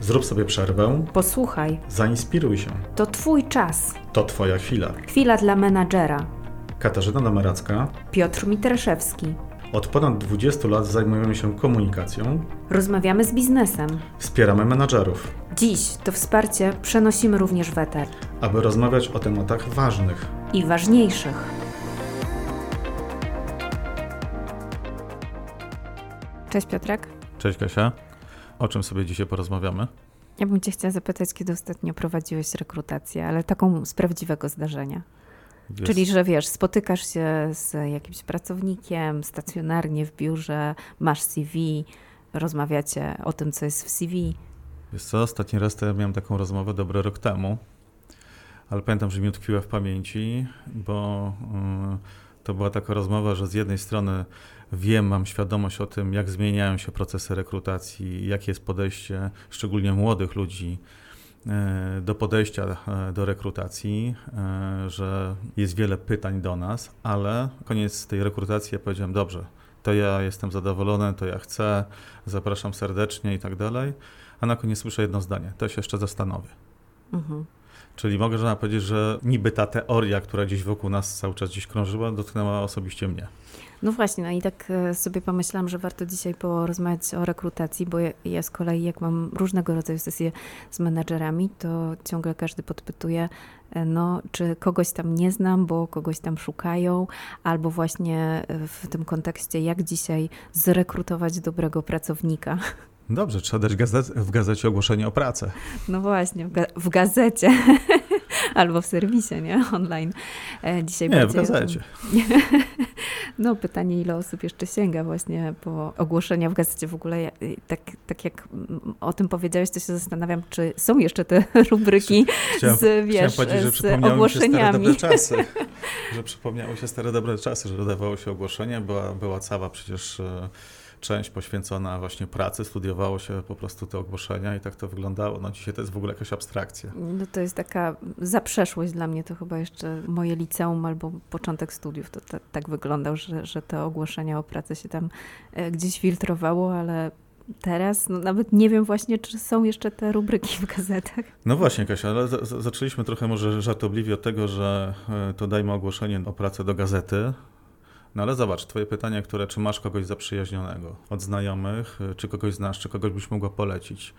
Zrób sobie przerwę, Posłuchaj, zainspiruj się. to Twój czas. To Twoja chwila. Chwila dla menadżera. Katarzyna Dameracka. Piotr Mitraszewski. Od ponad 20 lat zajmujemy się komunikacją, Rozmawiamy z biznesem. wspieramy menadżerów, Dziś to wsparcie przenosimy również w eter. aby rozmawiać o tematach ważnych. I ważniejszych. Cześć Piotrek. Cześć Kasia. O czym sobie dzisiaj porozmawiamy? Ja bym Cię chciała zapytać, kiedy ostatnio prowadziłeś rekrutację, ale taką z prawdziwego zdarzenia. Czyli, że wiesz, spotykasz się z jakimś pracownikiem stacjonarnie w biurze, masz CV, rozmawiacie o tym, co jest w CV. Wiesz co, ostatni raz to ja miałem taką rozmowę dobry rok temu, ale pamiętam, że mi utkwiła w pamięci, bo y, to była taka rozmowa, że z jednej strony wiem, mam świadomość o tym, jak zmieniają się procesy rekrutacji, jakie jest podejście szczególnie młodych ludzi y, do podejścia y, do rekrutacji, y, że jest wiele pytań do nas, ale koniec tej rekrutacji ja powiedziałem, dobrze, to ja jestem zadowolony, to ja chcę, zapraszam serdecznie i tak dalej. A na koniec słyszę jedno zdanie. To się jeszcze zastanowię. Mhm. Czyli mogę żona powiedzieć, że niby ta teoria, która gdzieś wokół nas cały czas gdzieś krążyła, dotknęła osobiście mnie. No właśnie, no i tak e, sobie pomyślałam, że warto dzisiaj porozmawiać o rekrutacji, bo ja, ja z kolei jak mam różnego rodzaju sesje z menadżerami, to ciągle każdy podpytuje, e, no czy kogoś tam nie znam, bo kogoś tam szukają, albo właśnie e, w tym kontekście, jak dzisiaj zrekrutować dobrego pracownika. Dobrze, trzeba dać gazet, w gazecie ogłoszenie o pracę. No właśnie, w, ga- w gazecie. Albo w serwisie, nie? Online. E, Dzisiaj Nie, w gazecie. No pytanie, ile osób jeszcze sięga właśnie po ogłoszenia w gazecie w ogóle. y, Tak, tak jak o tym powiedziałeś, to się zastanawiam, czy są jeszcze te rubryki Chciałem, z, wiesz, powiedzieć, że z przypomniały mi się stare ogłoszeniami. dobre czasy. Że przypomniały się stare dobre czasy, że dodawało się ogłoszenie, była, była cała przecież e, część poświęcona właśnie pracy, studiowało się po prostu te ogłoszenia i tak to wyglądało. No dzisiaj to jest w ogóle jakaś abstrakcja. No to jest taka zaprzeszłość dla mnie, to chyba jeszcze moje liceum albo początek studiów, to ta, tak wyglądał, że, że te ogłoszenia o pracę się tam e, gdzieś filtrowało, ale teraz no, nawet nie wiem właśnie, czy są jeszcze te rubryki w gazetach. No właśnie, Kasia, ale za- za- zaczęliśmy trochę może żartobliwie od tego, że e, to dajmy ogłoszenie o pracę do gazety. No ale zobacz, twoje pytanie, które czy masz kogoś zaprzyjaźnionego od znajomych, e, czy kogoś znasz, czy kogoś byś mogła polecić.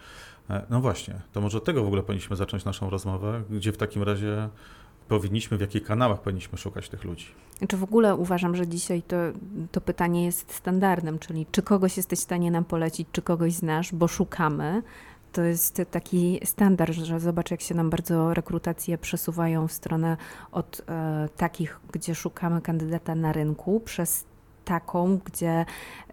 E, No właśnie, to może od tego w ogóle powinniśmy zacząć naszą rozmowę, gdzie w takim razie powinniśmy, w jakich kanałach powinniśmy szukać tych ludzi. Znaczy w ogóle uważam, że dzisiaj to, to pytanie jest standardem, czyli czy kogoś jesteś w stanie nam polecić, czy kogoś znasz, bo szukamy. To jest taki standard, że zobacz, jak się nam bardzo rekrutacje przesuwają w stronę od e, takich, gdzie szukamy kandydata na rynku, przez taką, gdzie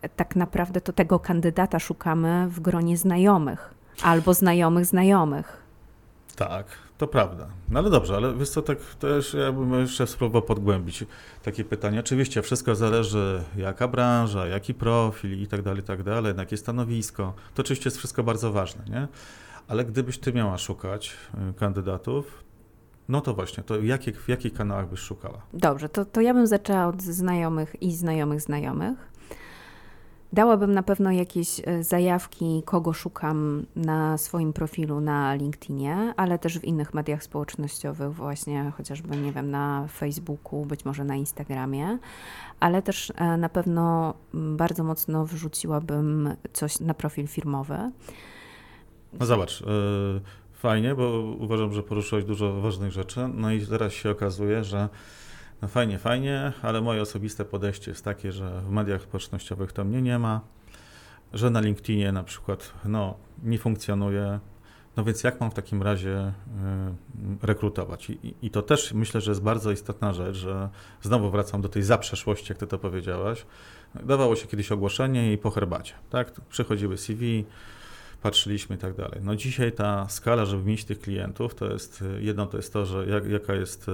e, tak naprawdę to tego kandydata szukamy w gronie znajomych albo znajomych znajomych. Tak, to prawda. No ale dobrze, ale wiesz co, tak też ja bym jeszcze spróbował podgłębić takie pytanie. Oczywiście wszystko zależy jaka branża, jaki profil i tak dalej, i tak dalej, jakie stanowisko. To oczywiście jest wszystko bardzo ważne, nie? Ale gdybyś ty miała szukać y, kandydatów, no to właśnie, to jakie, w jakich kanałach byś szukała? Dobrze, to, to ja bym zaczęła od znajomych i znajomych znajomych. Dałabym na pewno jakieś e, zajawki, kogo szukam na swoim profilu na LinkedInie, ale też w innych mediach społecznościowych, właśnie chociażby, nie wiem, na Facebooku, być może na Instagramie, ale też e, na pewno bardzo mocno wrzuciłabym coś na profil firmowy. No zobacz, y, fajnie, bo uważam, że poruszyłeś dużo ważnych rzeczy. No i teraz się okazuje, że no fajnie, fajnie, ale moje osobiste podejście jest takie, że w mediach społecznościowych to mnie nie ma, że na LinkedInie na przykład no, nie funkcjonuje. No więc jak mam w takim razie y, rekrutować? I, i- to też myślę, że jest bardzo istotna rzecz, że znowu wracam do tej zaprzeszłości, jak ty to powiedziałaś. Dawało się kiedyś ogłoszenie i po herbacie, tak? Przychodziły CV, patrzyliśmy i tak dalej. No dzisiaj ta skala, żeby mieć tych klientów, to jest y, jedno to jest to, że jak, jaka jest y,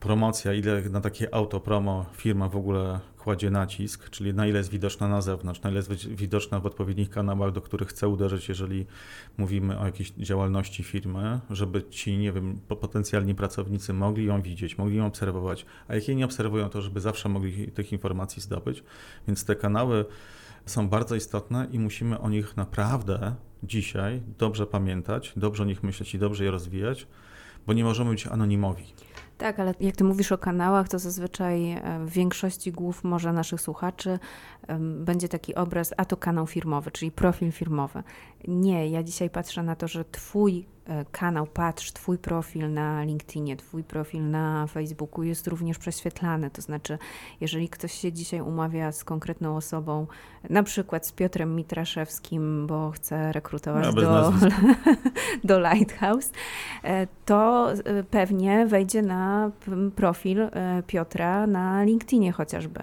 promocja, ile na takie autopromo firma w ogóle kładzie nacisk, czyli na ile jest widoczna na zewnątrz, na ile jest wi- widoczna w odpowiednich kanałach, do których chce uderzyć, jeżeli mówimy o jakiejś działalności firmy, żeby ci, nie wiem, po- potencjalni pracownicy mogli ją widzieć, mogli ją obserwować, a jak jej nie obserwują, to żeby zawsze mogli tych informacji zdobyć. Więc te kanały są bardzo istotne i musimy o nich naprawdę dzisiaj dobrze pamiętać, dobrze o nich myśleć i dobrze je rozwijać, bo nie możemy być anonimowi. Tak, ale jak ty mówisz o kanałach, to zazwyczaj e, w większości głów może naszych słuchaczy będzie taki obraz, a to kanał firmowy, czyli profil firmowy. Nie, ja dzisiaj patrzę na to, że twój kanał, patrz, Twój profil na LinkedInie, Twój profil na Facebooku jest również prześwietlany. To znaczy, jeżeli ktoś się dzisiaj umawia z konkretną osobą, na przykład z Piotrem Mitraszewskim, bo chce rekrutować no, do, do Lighthouse, e, to e, pewnie wejdzie na profil Piotra na LinkedInie chociażby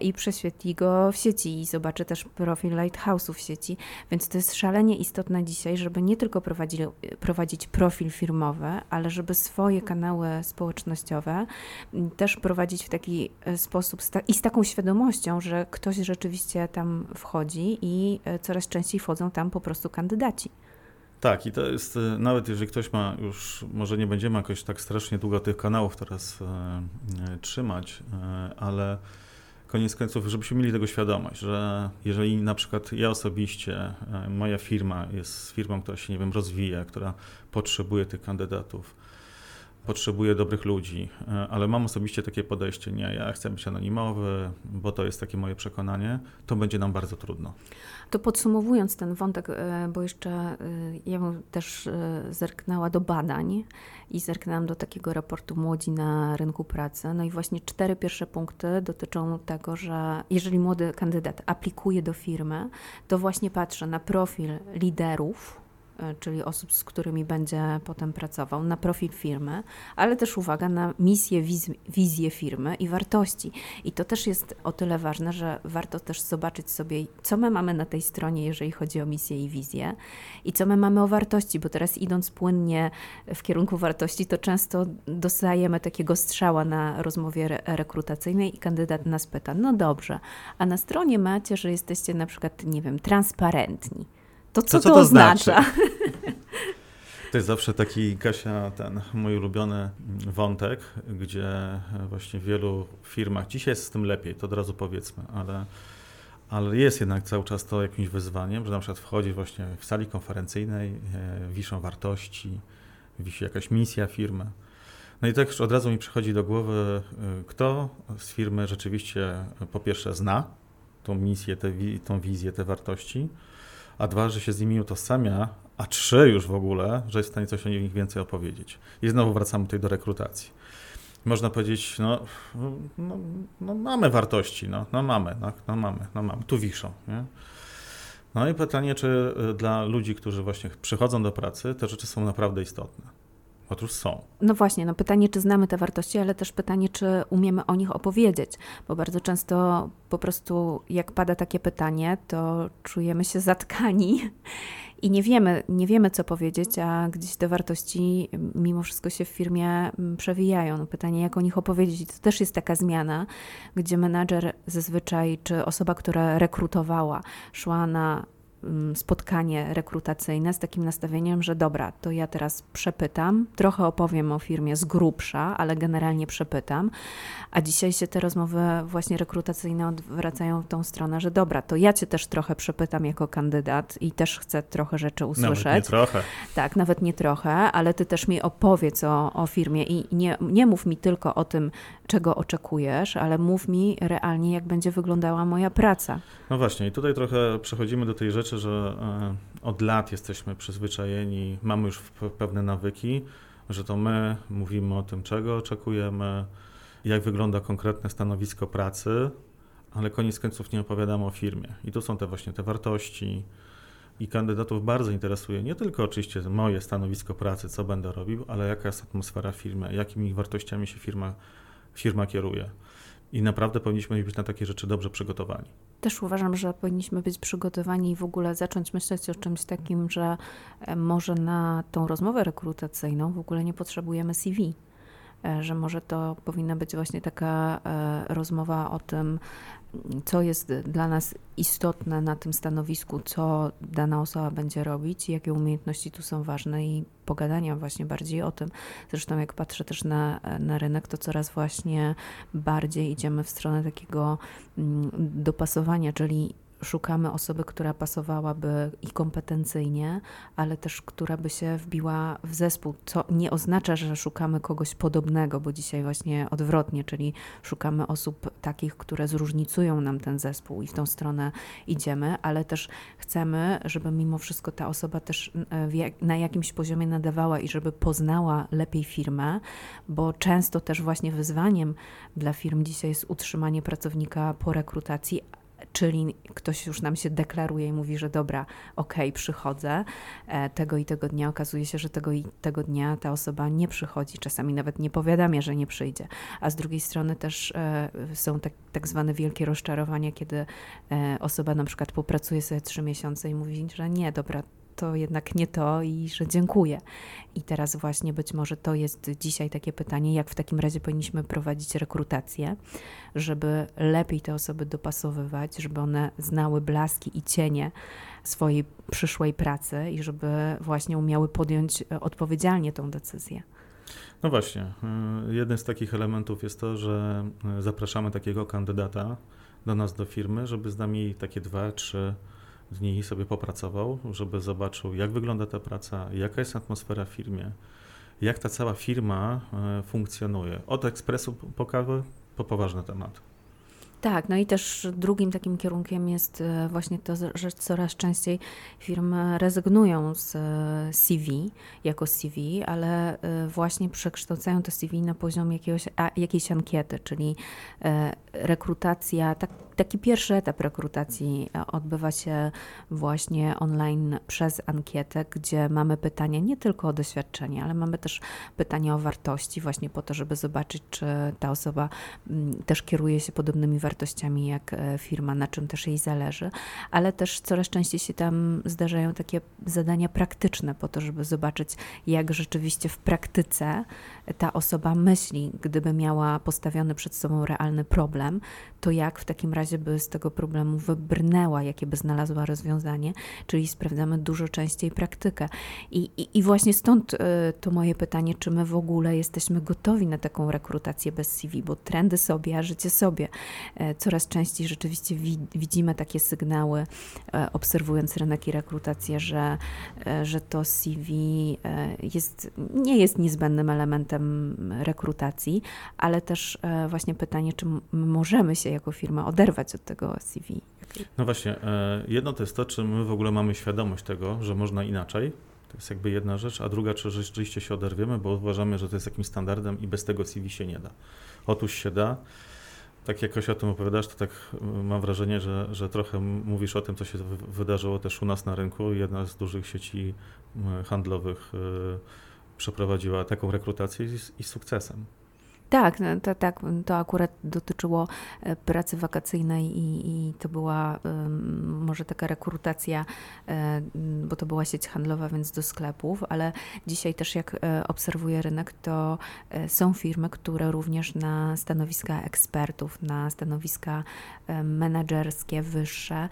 i prześwietli go w sieci i zobaczy też profil Lighthouse'u w sieci. Więc to jest szalenie istotne dzisiaj, żeby nie tylko prowadzili prowadzić profil firmowy, ale żeby swoje kanały społecznościowe też prowadzić w taki e, sposób i z taką świadomością, że ktoś rzeczywiście tam wchodzi i e, coraz częściej wchodzą tam po prostu kandydaci. Tak, i to jest, e, nawet jeżeli ktoś ma już, może nie będziemy jakoś tak strasznie długo tych kanałów teraz e, trzymać, e, ale koniec końców, żebyśmy mieli tego świadomość, że jeżeli na przykład ja osobiście, e, moja firma jest firmą, która się, nie wiem, rozwija, która potrzebuje tych kandydatów, potrzebuje dobrych ludzi, e, ale mam osobiście takie podejście, nie, ja chcę być anonimowy, bo to jest takie moje przekonanie, to będzie nam bardzo trudno. To podsumowując ten wątek, e, bo jeszcze e, ja bym też zerknęła do badań i zerknęłam do takiego raportu Młodzi na rynku pracy. No i właśnie cztery pierwsze punkty dotyczą tego, że jeżeli młody kandydat aplikuje do firmy, to właśnie patrzy na profil liderów, czyli osób, z którymi będzie potem pracował, na profil firmy, ale też uwaga na misję, wiz, wizję firmy i wartości. I to też jest o tyle ważne, że warto też zobaczyć sobie, co my mamy na tej stronie, jeżeli chodzi o misję i wizję, i co my mamy o wartości, bo teraz idąc płynnie w kierunku wartości, to często dostajemy takiego strzała na rozmowie re rekrutacyjnej i kandydat nas pyta, no dobrze, a na stronie macie, że jesteście na przykład, nie wiem, transparentni to co to, co to, to oznacza? Znaczy? To jest zawsze taki, Kasia, ten mój ulubiony wątek, gdzie właśnie w wielu firmach, dzisiaj jest z tym lepiej, to od razu powiedzmy, ale, ale jest jednak cały czas to jakimś wyzwaniem, że na przykład wchodzi właśnie w sali konferencyjnej, e, wiszą wartości, wisi jakaś misja firmy. No i tak już od razu mi przychodzi do głowy, e, kto z firmy rzeczywiście po pierwsze zna tą misję, tę, tą wizję, te wartości, a dwa, że się z nimi utożsamia, a trzy już w ogóle, że jest w stanie coś o nich więcej opowiedzieć. I znowu wracamy tutaj do rekrutacji. Można powiedzieć, no, no, no mamy wartości, no, no mamy, no, no mamy, no mamy, tu wiszą. Nie? No i pytanie, czy y, dla ludzi, którzy właśnie przychodzą do pracy, te rzeczy są naprawdę istotne. Otóż są. No właśnie, no pytanie, czy znamy te wartości, ale też pytanie, czy umiemy o nich opowiedzieć, bo bardzo często po prostu jak pada takie pytanie, to czujemy się zatkani i nie wiemy, nie wiemy co powiedzieć, a gdzieś te wartości mimo wszystko się w firmie mm, przewijają. No pytanie, jak o nich opowiedzieć. To też jest taka zmiana, gdzie menadżer zazwyczaj, czy osoba, która rekrutowała, szła na spotkanie rekrutacyjne z takim nastawieniem, że dobra, to ja teraz przepytam, trochę opowiem o firmie z grubsza, ale generalnie przepytam, a dzisiaj się te rozmowy właśnie rekrutacyjne odwracają w tą stronę, że dobra, to ja cię też trochę przepytam jako kandydat i też chcę trochę rzeczy usłyszeć. Nawet nie trochę. Tak, nawet nie trochę, ale ty też mi opowiedz o, o firmie i nie, nie mów mi tylko o tym, czego oczekujesz, ale mów mi realnie, jak będzie wyglądała moja praca. No właśnie, i tutaj trochę przechodzimy do tej rzeczy, że e, od lat jesteśmy przyzwyczajeni, mamy już pewne nawyki, że to my mówimy o tym, czego oczekujemy, jak wygląda konkretne stanowisko pracy, ale koniec końców nie opowiadamy o firmie. I tu są te właśnie te wartości. I kandydatów bardzo interesuje nie tylko oczywiście moje stanowisko pracy, co będę robił, ale jaka jest atmosfera firmy, jakimi wartościami się firma firma kieruje. I naprawdę powinniśmy być na takie rzeczy dobrze przygotowani. Też uważam, że powinniśmy być przygotowani i w ogóle zacząć myśleć o czymś takim, że e, może na tą rozmowę rekrutacyjną w ogóle nie potrzebujemy CV że może to powinna być właśnie taka e, rozmowa o tym, co jest dla nas istotne na tym stanowisku, co dana osoba będzie robić, jakie umiejętności tu są ważne i pogadania właśnie bardziej o tym. Zresztą jak patrzę też na, na rynek, to coraz właśnie bardziej idziemy w stronę takiego mm, dopasowania, czyli szukamy osoby, która pasowałaby i kompetencyjnie, ale też która by się wbiła w zespół, co nie oznacza, że szukamy kogoś podobnego, bo dzisiaj właśnie odwrotnie, czyli szukamy osób takich, które zróżnicują nam ten zespół i w tą stronę idziemy, ale też chcemy, żeby mimo wszystko ta osoba też e, na jakimś poziomie nadawała i żeby poznała lepiej firmę, bo często też właśnie wyzwaniem dla firm dzisiaj jest utrzymanie pracownika po rekrutacji, czyli ktoś już nam się deklaruje i mówi, że dobra, okej, okay, przychodzę e, tego i tego dnia, okazuje się, że tego i tego dnia ta osoba nie przychodzi, czasami nawet nie powiadamia, że nie przyjdzie, a z drugiej strony też e, są tak, tak zwane wielkie rozczarowania, kiedy e, osoba na przykład popracuje sobie trzy miesiące i mówi, że nie, dobra, to jednak nie to i że dziękuję. I teraz właśnie być może to jest dzisiaj takie pytanie, jak w takim razie powinniśmy prowadzić rekrutację, żeby lepiej te osoby dopasowywać, żeby one znały blaski i cienie swojej przyszłej pracy i żeby właśnie umiały podjąć e, odpowiedzialnie tą decyzję. No właśnie, e, jeden z takich elementów jest to, że e, zapraszamy takiego kandydata do nas, do firmy, żeby z nami takie dwa, trzy dni sobie popracował, żeby zobaczył, jak wygląda ta praca, jaka jest atmosfera w firmie, jak ta cała firma e, funkcjonuje. Od ekspresu po kawę po poważny temat. Tak, no i też drugim takim kierunkiem jest e, właśnie to, że coraz częściej firmy rezygnują z e, CV jako CV, ale właśnie przekształcają to CV na poziom jakiegoś, jakiejś ankiety, czyli rekrutacja, tak Taki pierwszy etap rekrutacji e, odbywa się właśnie online przez ankietę, gdzie mamy pytania nie tylko o doświadczenie, ale mamy też pytania o wartości, właśnie po to, żeby zobaczyć, czy ta osoba mm, też kieruje się podobnymi wartościami jak e, firma, na czym też jej zależy, ale też coraz częściej się tam zdarzają takie zadania praktyczne, po to, żeby zobaczyć, jak rzeczywiście w praktyce ta osoba myśli, gdyby miała postawiony przed sobą realny problem, to jak w takim razie by z tego problemu wybrnęła, jakie by znalazła rozwiązanie, czyli sprawdzamy dużo częściej praktykę. I, i, i właśnie stąd y, to moje pytanie, czy my w ogóle jesteśmy gotowi na taką rekrutację bez CV, bo trendy sobie, a życie sobie. E, coraz częściej rzeczywiście wi widzimy takie sygnały, e, obserwując rynek i rekrutację, że, e, że to CV jest, nie jest niezbędnym elementem rekrutacji, ale też właśnie pytanie, czy możemy się jako firma oderwać od tego CV. No właśnie, jedno to jest to, czy my w ogóle mamy świadomość tego, że można inaczej. To jest jakby jedna rzecz, a druga, czy rzeczywiście się oderwiemy, bo uważamy, że to jest jakimś standardem i bez tego CV się nie da. Otóż się da. Tak jakoś o tym opowiadasz, to tak mam wrażenie, że, że trochę mówisz o tym, co się wydarzyło też u nas na rynku. Jedna z dużych sieci handlowych e, przeprowadziła taką rekrutację i z, i z sukcesem. Tak, no, to, tak, to akurat dotyczyło e, pracy wakacyjnej i, i to była może taka rekrutacja, um, bo to była sieć handlowa, więc do sklepów, ale dzisiaj też jak e, obserwuję rynek, to są firmy, które również na stanowiska ekspertów, na stanowiska menedżerskie, wyższe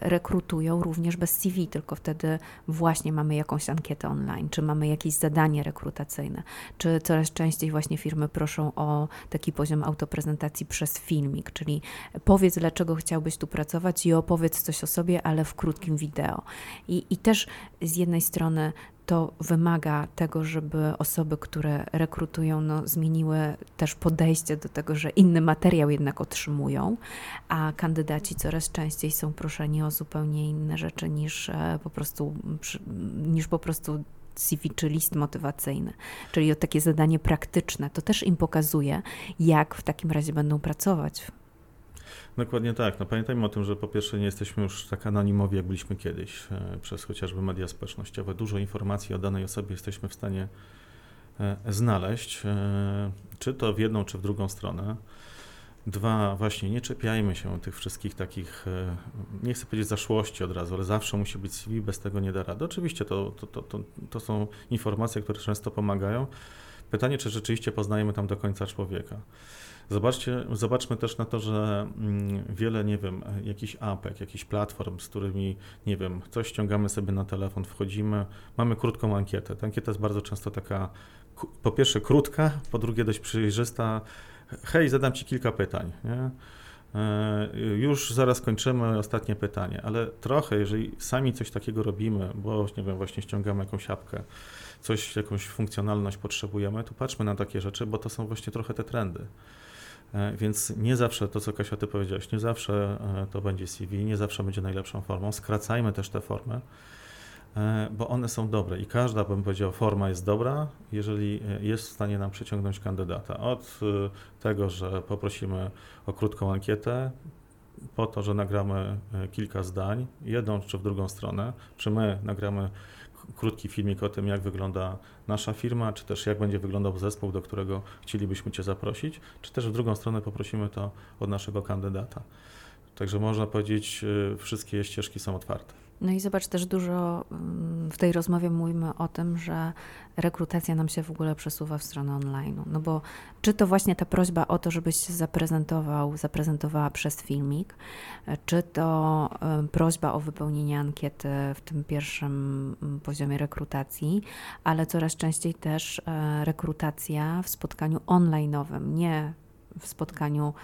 rekrutują również bez CV, tylko wtedy właśnie mamy jakąś ankietę online, czy mamy jakieś zadanie rekrutacyjne, czy coraz częściej właśnie firmy proszą proszą o taki poziom autoprezentacji przez filmik, czyli powiedz, dlaczego chciałbyś tu pracować i opowiedz coś o sobie, ale w krótkim wideo. I, i też z jednej strony to wymaga tego, żeby osoby, które rekrutują, no, zmieniły też podejście do tego, że inny materiał jednak otrzymują, a kandydaci coraz częściej są proszeni o zupełnie inne rzeczy niż e, po prostu, niż po prostu CV czy list motywacyjny, czyli o takie zadanie praktyczne. To też im pokazuje, jak w takim razie będą pracować. Dokładnie tak. No pamiętajmy o tym, że po pierwsze nie jesteśmy już tak anonimowi, jak byliśmy kiedyś e, przez chociażby media społecznościowe. Dużo informacji o danej osobie jesteśmy w stanie e, znaleźć, e, czy to w jedną, czy w drugą stronę. Dwa, właśnie nie czepiajmy się tych wszystkich takich, e, nie chcę powiedzieć zaszłości od razu, ale zawsze musi być CV, bez tego nie da rady. Oczywiście to, to, to, to, to są informacje, które często pomagają. Pytanie, czy rzeczywiście poznajemy tam do końca człowieka. Zobaczcie, zobaczmy też na to, że mm, wiele, nie wiem, jakichś apek, jakichś platform, z którymi, nie wiem, coś ściągamy sobie na telefon, wchodzimy, mamy krótką ankietę. Ta ankieta jest bardzo często taka, po pierwsze krótka, po drugie dość przejrzysta, hej, zadam Ci kilka pytań. Nie? E, już zaraz kończymy ostatnie pytanie, ale trochę, jeżeli sami coś takiego robimy, bo nie wiem, właśnie ściągamy jakąś apkę, coś, jakąś funkcjonalność potrzebujemy, to patrzmy na takie rzeczy, bo to są właśnie trochę te trendy. E, więc nie zawsze to, co Kasia, ty powiedziałeś, nie zawsze e, to będzie CV, nie zawsze będzie najlepszą formą. Skracajmy też te formy, bo one są dobre i każda, bym powiedział, forma jest dobra, jeżeli jest w stanie nam przyciągnąć kandydata. Od tego, że poprosimy o krótką ankietę, po to, że nagramy kilka zdań, jedną czy w drugą stronę, czy my nagramy krótki filmik o tym, jak wygląda nasza firma, czy też jak będzie wyglądał zespół, do którego chcielibyśmy Cię zaprosić, czy też w drugą stronę poprosimy to od naszego kandydata. Także można powiedzieć, wszystkie ścieżki są otwarte. No i zobacz, też dużo mm, w tej rozmowie mówimy o tym, że rekrutacja nam się w ogóle przesuwa w stronę online. No bo czy to właśnie ta prośba o to, żebyś się zaprezentował, zaprezentowała przez filmik, czy to prośba o wypełnienie ankiety w tym pierwszym mm, poziomie rekrutacji, ale coraz częściej też e, rekrutacja w spotkaniu online'owym, nie w spotkaniu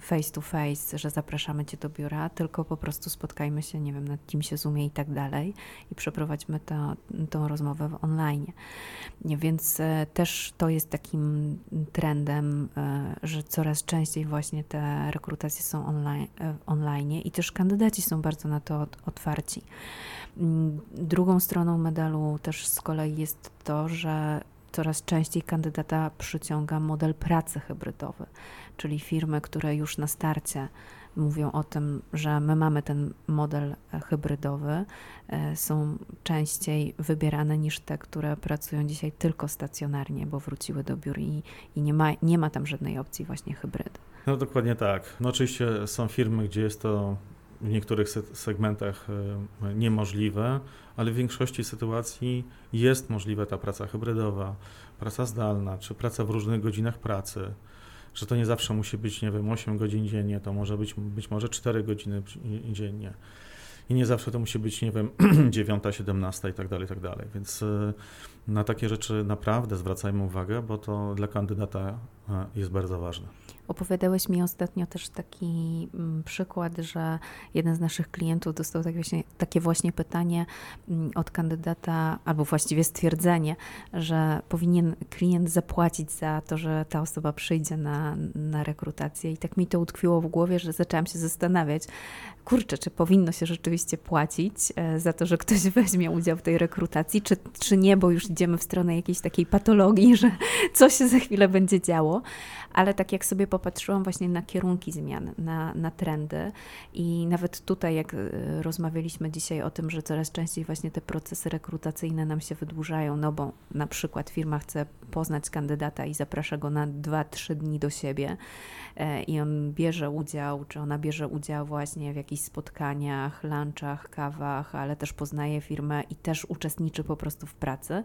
face to face, że zapraszamy Cię do biura, tylko po prostu spotkajmy się, nie wiem, na Teamsie, Zoomie i tak dalej i przeprowadźmy to, tą rozmowę w online. Więc e, też to jest takim trendem, e, że coraz częściej właśnie te rekrutacje są online, online i też kandydaci są bardzo na to otwarci. Mm, drugą stroną medalu też z kolei jest to, że coraz częściej kandydata przyciąga model pracy hybrydowy czyli firmy, które już na starcie mówią o tym, że my mamy ten model e, hybrydowy, e, są częściej wybierane niż te, które pracują dzisiaj tylko stacjonarnie, bo wróciły do biur i, i nie, ma, nie ma tam żadnej opcji właśnie hybrydy. No dokładnie tak. No oczywiście są firmy, gdzie jest to w niektórych segmentach e, niemożliwe, ale w większości sytuacji jest możliwa ta praca hybrydowa, praca zdalna, czy praca w różnych godzinach pracy że to nie zawsze musi być, nie wiem, 8 godzin dziennie, to może być być może 4 godziny dziennie. I nie zawsze to musi być, nie wiem, 9, 17 i tak dalej, i tak dalej. Więc y, na takie rzeczy naprawdę zwracajmy uwagę, bo to dla kandydata y, jest bardzo ważne. Opowiadałeś mi ostatnio też taki mm, przykład, że jeden z naszych klientów dostał tak właśnie, takie właśnie pytanie mm, od kandydata, albo właściwie stwierdzenie, że powinien klient zapłacić za to, że ta osoba przyjdzie na, na rekrutację. I tak mi to utkwiło w głowie, że zaczęłam się zastanawiać, kurczę, czy powinno się rzeczywiście płacić e, za to, że ktoś weźmie udział w tej rekrutacji, czy, czy nie, bo już idziemy w stronę jakiejś takiej patologii, że coś się za chwilę będzie działo. Ale tak jak sobie popatrzyłam właśnie na kierunki zmian, na, na trendy i nawet tutaj, jak e, rozmawialiśmy dzisiaj o tym, że coraz częściej właśnie te procesy rekrutacyjne nam się wydłużają, no bo na przykład firma chce poznać kandydata i zaprasza go na 2-3 dni do siebie e, i on bierze udział, czy ona bierze udział właśnie w jakichś spotkaniach, lunchach, kawach, ale też poznaje firmę i też uczestniczy po prostu w pracy,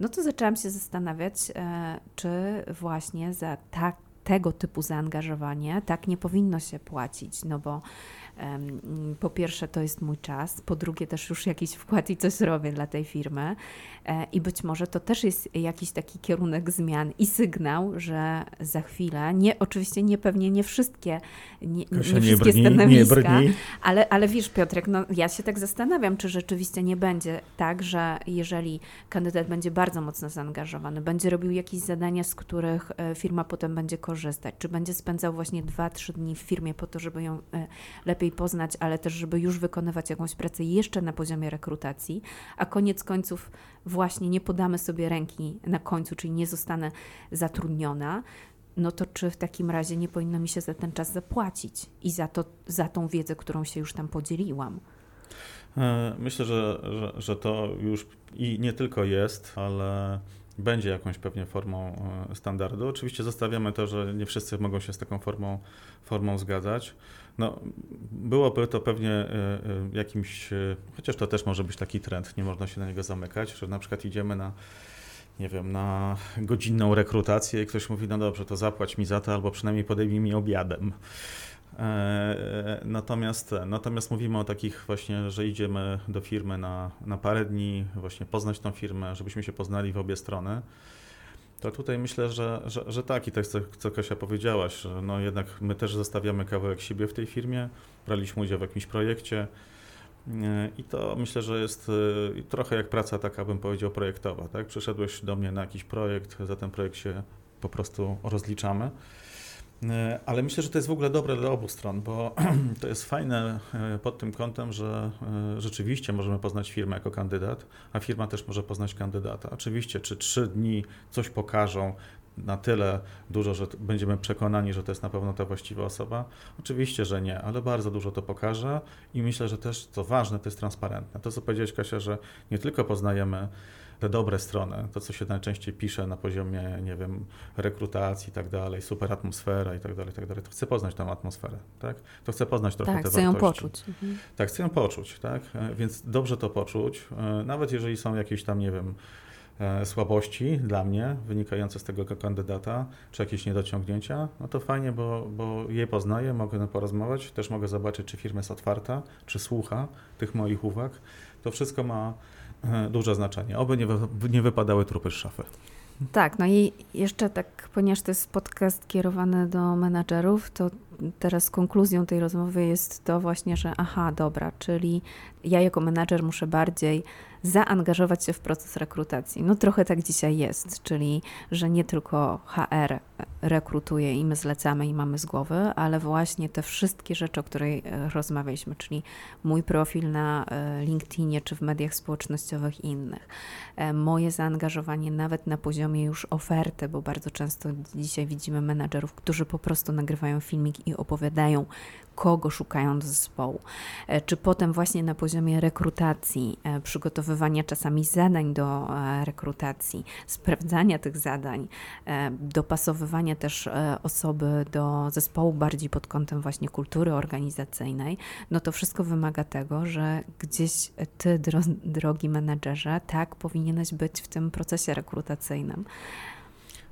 no to zaczęłam się zastanawiać, e, czy właśnie za tak, tego typu zaangażowanie tak nie powinno się płacić, no bo po pierwsze, to jest mój czas, po drugie, też już jakiś wkład i coś robię dla tej firmy. E, I być może to też jest jakiś taki kierunek zmian i sygnał, że za chwilę, nie, oczywiście nie pewnie nie wszystkie, nie, nie wszystkie brni, stanowiska, nie ale, ale wiesz, Piotrek, no, ja się tak zastanawiam, czy rzeczywiście nie będzie tak, że jeżeli kandydat będzie bardzo mocno zaangażowany, będzie robił jakieś zadania, z których e, firma potem będzie korzystać, czy będzie spędzał właśnie 2-3 dni w firmie po to, żeby ją e, lepiej lepiej poznać, ale też, żeby już wykonywać jakąś pracę jeszcze na poziomie rekrutacji, a koniec końców właśnie nie podamy sobie ręki na końcu, czyli nie zostanę zatrudniona, no to czy w takim razie nie powinno mi się za ten czas zapłacić i za, to, za tą wiedzę, którą się już tam podzieliłam? E, myślę, że, że, że to już i nie tylko jest, ale będzie jakąś pewnie formą e, standardu. Oczywiście zostawiamy to, że nie wszyscy mogą się z taką formą, formą zgadzać. No, byłoby to pewnie e, e, jakimś, chociaż to też może być taki trend, nie można się na niego zamykać, że na przykład idziemy na nie wiem, na godzinną rekrutację i ktoś mówi, no dobrze, to zapłać mi za to, albo przynajmniej podejmij mi obiadem. E, natomiast, natomiast mówimy o takich właśnie, że idziemy do firmy na, na parę dni, właśnie poznać tą firmę, żebyśmy się poznali w obie strony. To tutaj myślę, że, że, że tak i to jest co, co Kasia powiedziałaś, że no jednak my też zostawiamy kawałek siebie w tej firmie, braliśmy udział w jakimś projekcie e, i to myślę, że jest e, trochę jak praca taka, bym powiedział, projektowa. Tak? Przyszedłeś do mnie na jakiś projekt, za ten projekt się po prostu rozliczamy. E, ale myślę, że to jest w ogóle dobre dla obu stron, bo to jest fajne e, pod tym kątem, że e, rzeczywiście możemy poznać firmę jako kandydat, a firma też może poznać kandydata. Oczywiście, czy trzy dni coś pokażą na tyle dużo, że będziemy przekonani, że to jest na pewno ta właściwa osoba? Oczywiście, że nie, ale bardzo dużo to pokaże i myślę, że też co ważne, to jest transparentne. To, co powiedziałeś, Kasia, że nie tylko poznajemy te dobre strony, to co się najczęściej pisze na poziomie, nie wiem, rekrutacji i tak dalej, super atmosfera i tak dalej, i tak dalej, to chcę poznać tą atmosferę, tak? To chcę poznać trochę tak, te chcę wartości. ją poczuć. Mhm. Tak, chcę ją poczuć, tak? E, Więc dobrze to poczuć, e, nawet jeżeli są jakieś tam, nie wiem, słabości dla mnie wynikające z tego kandydata, czy jakieś niedociągnięcia, no to fajnie, bo, bo je poznaję, mogę porozmawiać, też mogę zobaczyć, czy firma jest otwarta, czy słucha tych moich uwag. To wszystko ma E, duże znaczenie. Oby nie, wy, nie wypadały trupy z szafy. Tak, no i jeszcze tak, ponieważ to jest podcast kierowany do menadżerów, to teraz konkluzją tej rozmowy jest to właśnie, że aha, dobra, czyli ja jako menadżer muszę bardziej zaangażować się w proces rekrutacji. No trochę tak dzisiaj jest, czyli że nie tylko HR rekrutuje i my zlecamy i mamy z głowy, ale właśnie te wszystkie rzeczy, o których e, rozmawialiśmy, czyli mój profil na e, LinkedInie czy w mediach społecznościowych i innych, e, moje zaangażowanie nawet na poziomie już oferty, bo bardzo często dzisiaj widzimy menadżerów, którzy po prostu nagrywają filmik i opowiadają, kogo szukają do zespołu, e, czy potem właśnie na poziomie rekrutacji, e, przygotowywania czasami zadań do e, rekrutacji, sprawdzania tych zadań, dopasowywania też osoby do zespołu bardziej pod kątem właśnie kultury organizacyjnej, no to wszystko wymaga tego, że gdzieś ty, drogi menedżerze, tak powinieneś być w tym procesie rekrutacyjnym.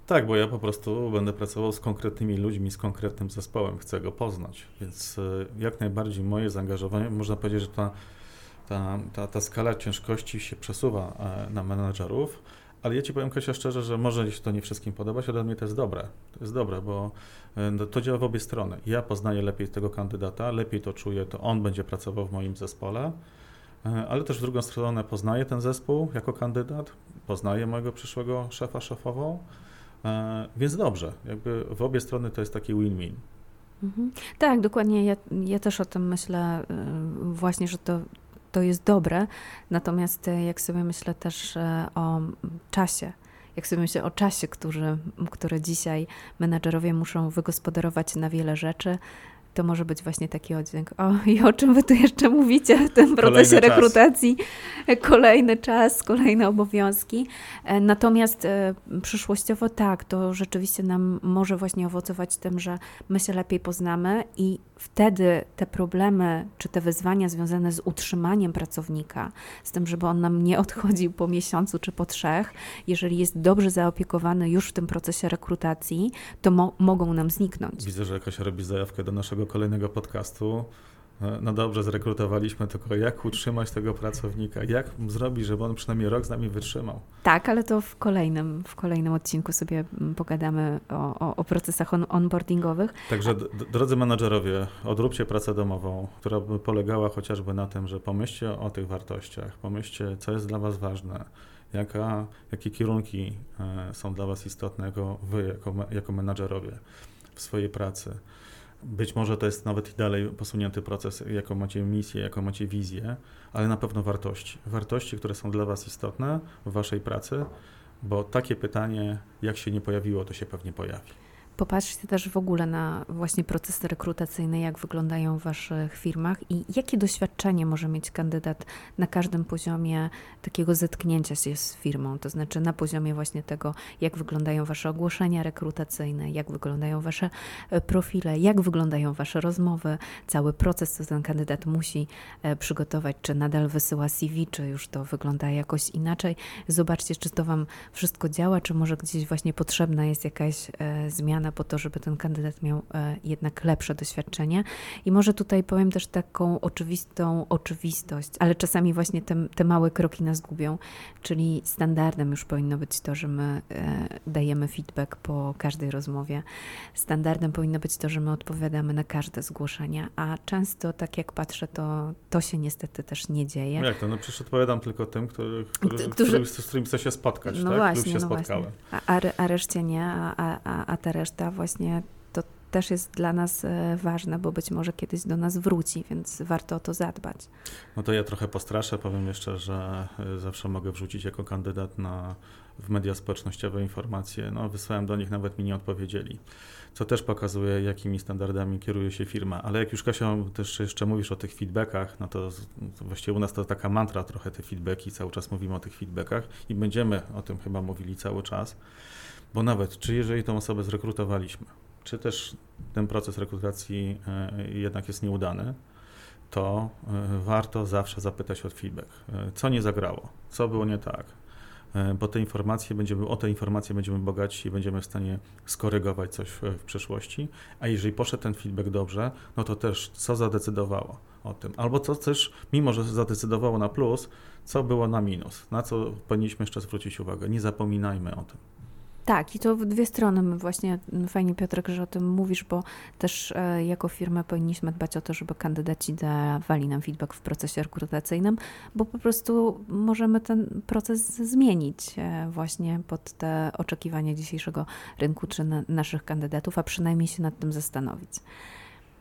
Tak, bo ja po prostu będę pracował z konkretnymi ludźmi, z konkretnym zespołem, chcę go poznać, więc e, jak najbardziej moje zaangażowanie, można powiedzieć, że ta, ta, ta, ta skala ciężkości się przesuwa e, na menadżerów, ale ja Ci powiem, Kasia, szczerze, że może się to nie wszystkim podobać, ale dla mnie to jest dobre. To jest dobre, bo e, no, to działa w obie strony. Ja poznaję lepiej tego kandydata, lepiej to czuję, to on będzie pracował w moim zespole, ale też w drugą stronę poznaję ten zespół jako kandydat, poznaję mojego przyszłego szefa, szefową, więc dobrze, jakby w obie strony to jest taki win-win. Mhm. Tak, dokładnie. Ja, ja też o tym myślę, y, właśnie, że to, to jest dobre. Natomiast y, jak sobie myślę też y, o czasie, jak sobie myślę o czasie, który, który dzisiaj menadżerowie muszą wygospodarować na wiele rzeczy, to może być właśnie taki oddźwięk. O, i o czym wy tu jeszcze mówicie w tym procesie kolejny rekrutacji? Czas. Kolejny czas, kolejne obowiązki. E, natomiast e, przyszłościowo tak, to rzeczywiście nam może właśnie owocować tym, że my się lepiej poznamy i wtedy te problemy czy te wyzwania związane z utrzymaniem pracownika, z tym, żeby on nam nie odchodził po miesiącu czy po trzech, jeżeli jest dobrze zaopiekowany już w tym procesie rekrutacji, to mo mogą nam zniknąć. Widzę, że jakaś robi zajawkę do naszego kolejnego podcastu. E, no dobrze, zrekrutowaliśmy, tylko jak utrzymać tego pracownika? Jak zrobić, żeby on przynajmniej rok z nami wytrzymał? Tak, ale to w kolejnym, w kolejnym odcinku sobie mm, pogadamy o, o, o procesach on, onboardingowych. Także drodzy menadżerowie, odróbcie pracę domową, która by polegała chociażby na tym, że pomyślcie o tych wartościach, pomyślcie, co jest dla Was ważne, jaka, jakie kierunki e, są dla Was istotne jako Wy, jako, jako menadżerowie w swojej pracy. Być może to jest nawet i dalej posunięty proces, jaką macie misję, jaką macie wizję, ale na pewno wartości. Wartości, które są dla Was istotne w Waszej pracy, bo takie pytanie, jak się nie pojawiło, to się pewnie pojawi. Popatrzcie też w ogóle na właśnie procesy rekrutacyjne, jak wyglądają w Waszych firmach i jakie doświadczenie może mieć kandydat na każdym poziomie takiego zetknięcia się z firmą, to znaczy na poziomie właśnie tego, jak wyglądają Wasze ogłoszenia rekrutacyjne, jak wyglądają Wasze e, profile, jak wyglądają Wasze rozmowy, cały proces, co ten kandydat musi e, przygotować, czy nadal wysyła CV, czy już to wygląda jakoś inaczej. Zobaczcie, czy to Wam wszystko działa, czy może gdzieś właśnie potrzebna jest jakaś e, zmiana po to, żeby ten kandydat miał e, jednak lepsze doświadczenie. I może tutaj powiem też taką oczywistą oczywistość, ale czasami właśnie te, te małe kroki nas gubią, czyli standardem już powinno być to, że my e, dajemy feedback po każdej rozmowie. Standardem powinno być to, że my odpowiadamy na każde zgłoszenia, a często tak jak patrzę, to to się niestety też nie dzieje. Jak to? No przecież odpowiadam tylko tym, który, Którzy- który, z którym chcę się spotkać, No tak? właśnie, Lub się no spotkałem. właśnie. A, a, a reszcie nie, a, a, a- a ta reszta właśnie to też jest dla nas e, ważne, bo być może kiedyś do nas wróci, więc warto o to zadbać. No to ja trochę postraszę, powiem jeszcze, że y, zawsze mogę wrzucić jako kandydat na, w media społecznościowe informacje. No, wysłałem do nich, nawet mi nie odpowiedzieli. Co też pokazuje, jakimi standardami kieruje się firma. Ale jak już Kasia też jeszcze mówisz o tych feedbackach, no to, to właściwie u nas to taka mantra trochę te feedbacki, cały czas mówimy o tych feedbackach i będziemy o tym chyba mówili cały czas. Bo nawet, czy jeżeli tą osobę zrekrutowaliśmy, czy też ten proces rekrutacji y, jednak jest nieudany, to y, warto zawsze zapytać o feedback. Y, Co nie zagrało? Co było nie tak? Bo te informacje będziemy, o te informacje będziemy bogaci i będziemy w stanie skorygować coś w, w przyszłości. A jeżeli poszedł ten feedback dobrze, no to też co zadecydowało o tym? Albo co też, mimo że zadecydowało na plus, co było na minus? Na co powinniśmy jeszcze zwrócić uwagę? Nie zapominajmy o tym. Tak, i to w dwie strony. My właśnie m, fajnie, Piotrek, że o tym mówisz, bo też e, jako firma powinniśmy dbać o to, żeby kandydaci dawali nam feedback w procesie rekrutacyjnym, bo po prostu możemy ten proces zmienić e, właśnie pod te oczekiwania dzisiejszego rynku czy na, naszych kandydatów, a przynajmniej się nad tym zastanowić.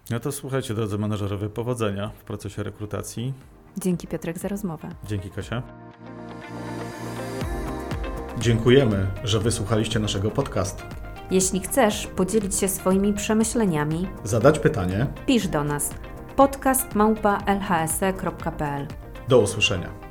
No to słuchajcie, drodzy menedżerowie, powodzenia w procesie rekrutacji. Dzięki Piotrek za rozmowę. Dzięki Kasia. Dziękujemy, że wysłuchaliście naszego podcastu. Jeśli chcesz podzielić się swoimi przemyśleniami, Zadać pytanie. pisz do nas podcast małpa lhse.pl Do usłyszenia.